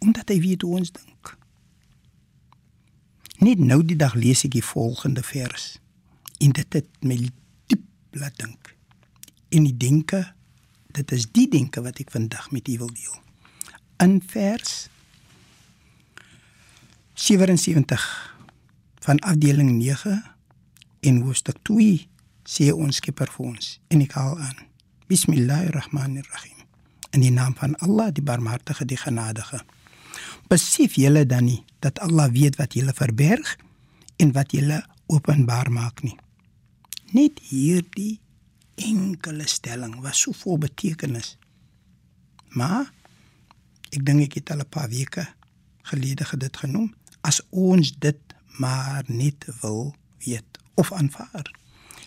omdat hy weet hoe ons dink. Net nou die dag lees ek die volgende vers en dit het my diep laat dink. En die denke, dit is die denke wat ek vandag met u wil deel. In vers 77 van afdeling 9 en hoofstuk 2 sê ons Skepper vir ons en ek haal aan. Bismillahirrahmanirrahim. In die naam van Allah, die Barmhartige, die Genadige. Besef julle dan nie dat Allah weet wat julle verberg en wat julle openbaar maak nie. Net hierdie enkele stelling was so vol betekenis. Maar ek dink ek het al 'n paar weke gelede dit genoem as ons dit maar net wil weet of aanvaar.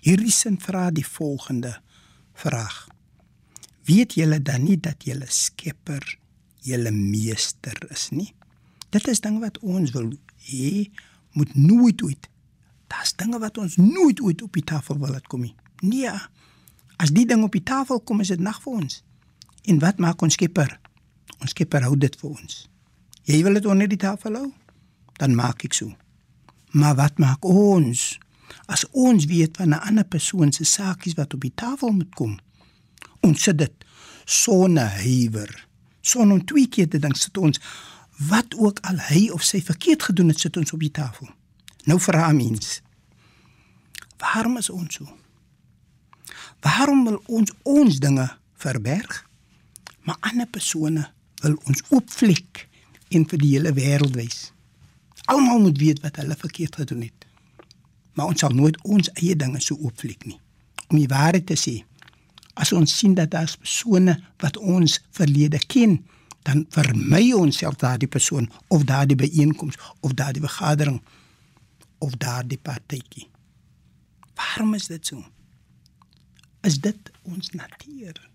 Hierdie sin vra die volgende vraag. Weet julle dan nie dat julle Skepper julle meester is nie? Dit is dinge wat ons wil hê moet nooit ooit. Daar's dinge wat ons nooit ooit op die tafel wil laat kom nie. Nee. As die ding op die tafel kom, is dit nag vir ons. En wat maak ons Skepper? Ons Skepper hou dit vir ons. Jy wil dit onder die tafel hou? Dan maak ek so. Maar wat maak ons? As ons weet van 'n ander persoon se saakies wat op die tafel moet kom, ons sit dit sonder huiwer. Sonder om twee keer te dink sit ons wat ook al hy of sy verkeerd gedoen het, sit ons op die tafel. Nou vra mens. Waarom is ons so? Waarom wil ons ons dinge verberg? Maar ander persone wil ons oopvlek en vir die hele wêreld wys. Almal moet weet wat hulle verkeerd gedoen het. Maar ons sal nooit ons eie dinge so oopvlek nie. Om die waarheid te sê, as ons sien dat daar persone wat ons verlede ken, dan vermy ons self daardie persoon of daardie byeenkoms of daardie vergadering of daardie partytjie. Waarom is dit so? Is dit ons natuur?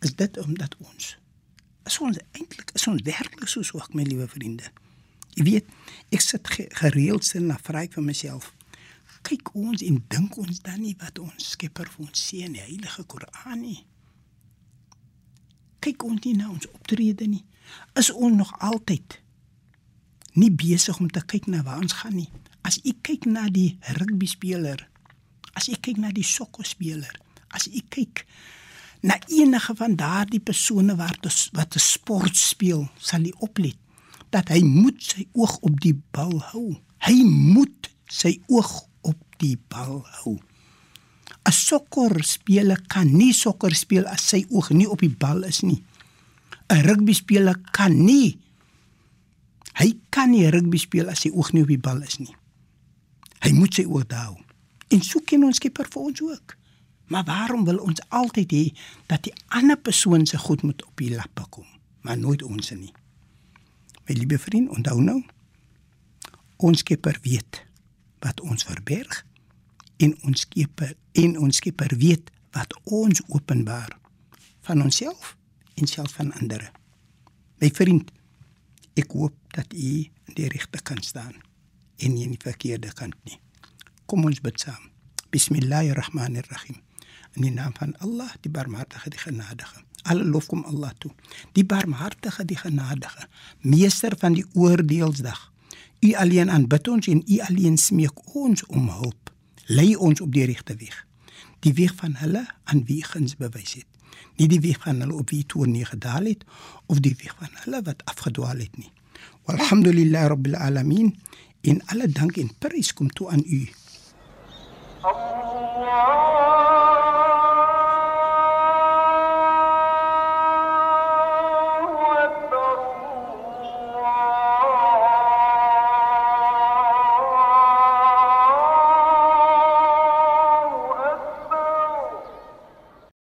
Is dit omdat ons is ons eintlik is ons werklik so swak my liewe vriende? Jy weet, ek sit ge gereeld sin na vry vir myself. Kyk ons en dink ons dan nie wat ons Skepper vir ons sê in die Heilige Koran nie. Kyk ons nie na ons optrede nie. Is ons nog altyd nie besig om te kyk na waar ons gaan nie. As ek kyk na die rugby speler, as ek kyk na die sokker speler, as ek kyk na enige van daardie persone wat wat 'n sport speel, sal hy oplet dat hy moet sy oog op die bal hou. Hy moet sy oog die bal hou. 'n Sokkerspeler kan nie sokker speel as sy oog nie op die bal is nie. 'n Rugby speler kan nie hy kan nie rugby speel as sy oog nie op die bal is nie. Hy moet sy oog daar hou. En so ken ons Skepper vir ons ook. Maar waarom wil ons altyd hê dat die ander persoon se goed moet op die lappe kom, maar nooit ons nie? My liewe vriend, onthou nou. Ons Skepper weet wat ons verberg en ons Skepper en ons Skepper weet wat ons openbaar van onsself en self van ander. My vriend, ek hoop dat u in die regte kant staan en nie in die verkeerde kant nie. Kom ons bid saam. Bismillahirrahmanirrahim. In die naam van Allah, die Barmhartige, die Genadige. Alle lof kom Allah toe. Die Barmhartige, die Genadige, meester van die oordeelsdag. U alleen aanbid ons en u alleen smeek ons om hulp lei ons op die regte weg. Die weg van hulle aan wie ons bewys het. Nie die weg van hulle op wie toe neergedaal het of die weg van hulle wat afgedwaal het nie. Walhamdulillah rabbil alamin. In alle dank en prys kom toe aan U. Allah